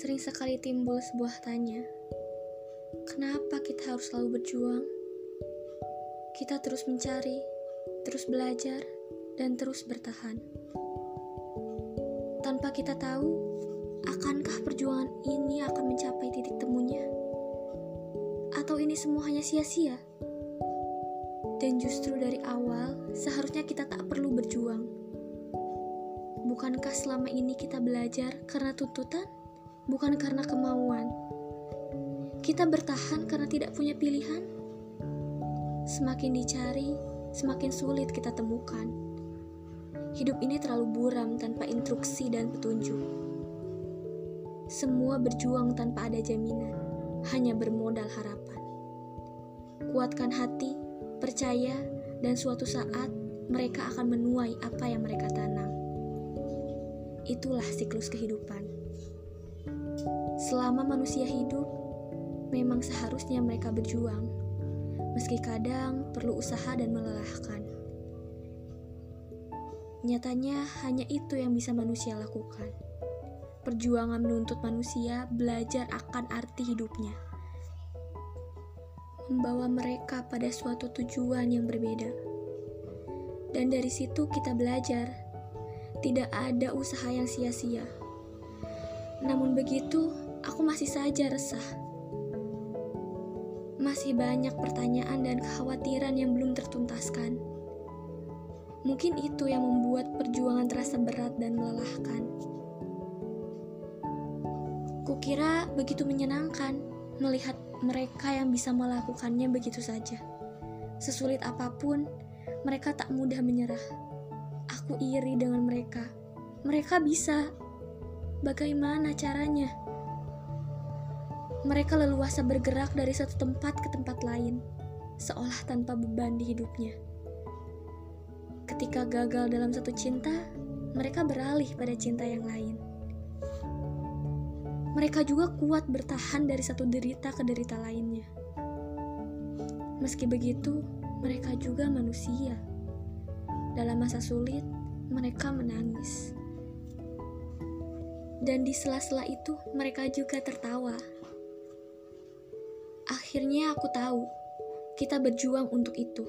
Sering sekali timbul sebuah tanya, kenapa kita harus selalu berjuang? Kita terus mencari, terus belajar, dan terus bertahan. Tanpa kita tahu, akankah perjuangan ini akan mencapai titik temunya? Atau ini semua hanya sia-sia? Dan justru dari awal, seharusnya kita tak perlu berjuang. Bukankah selama ini kita belajar karena tuntutan? bukan karena kemauan. Kita bertahan karena tidak punya pilihan. Semakin dicari, semakin sulit kita temukan. Hidup ini terlalu buram tanpa instruksi dan petunjuk. Semua berjuang tanpa ada jaminan, hanya bermodal harapan. Kuatkan hati, percaya, dan suatu saat mereka akan menuai apa yang mereka tanam. Itulah siklus kehidupan. Selama manusia hidup, memang seharusnya mereka berjuang, meski kadang perlu usaha dan melelahkan. Nyatanya, hanya itu yang bisa manusia lakukan. Perjuangan menuntut manusia belajar akan arti hidupnya, membawa mereka pada suatu tujuan yang berbeda, dan dari situ kita belajar. Tidak ada usaha yang sia-sia. Namun begitu, aku masih saja resah. Masih banyak pertanyaan dan kekhawatiran yang belum tertuntaskan. Mungkin itu yang membuat perjuangan terasa berat dan melelahkan. Kukira begitu menyenangkan melihat mereka yang bisa melakukannya begitu saja. Sesulit apa pun, mereka tak mudah menyerah. Aku iri dengan mereka. Mereka bisa. Bagaimana caranya? Mereka leluasa bergerak dari satu tempat ke tempat lain, seolah tanpa beban di hidupnya. Ketika gagal dalam satu cinta, mereka beralih pada cinta yang lain. Mereka juga kuat bertahan dari satu derita ke derita lainnya. Meski begitu, mereka juga manusia. Dalam masa sulit, mereka menangis. Dan di sela-sela itu, mereka juga tertawa Akhirnya aku tahu, kita berjuang untuk itu.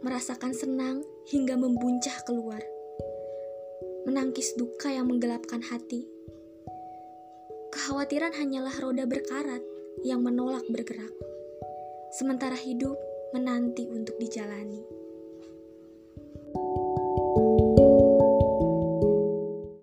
Merasakan senang hingga membuncah keluar. Menangkis duka yang menggelapkan hati. Kekhawatiran hanyalah roda berkarat yang menolak bergerak. Sementara hidup menanti untuk dijalani.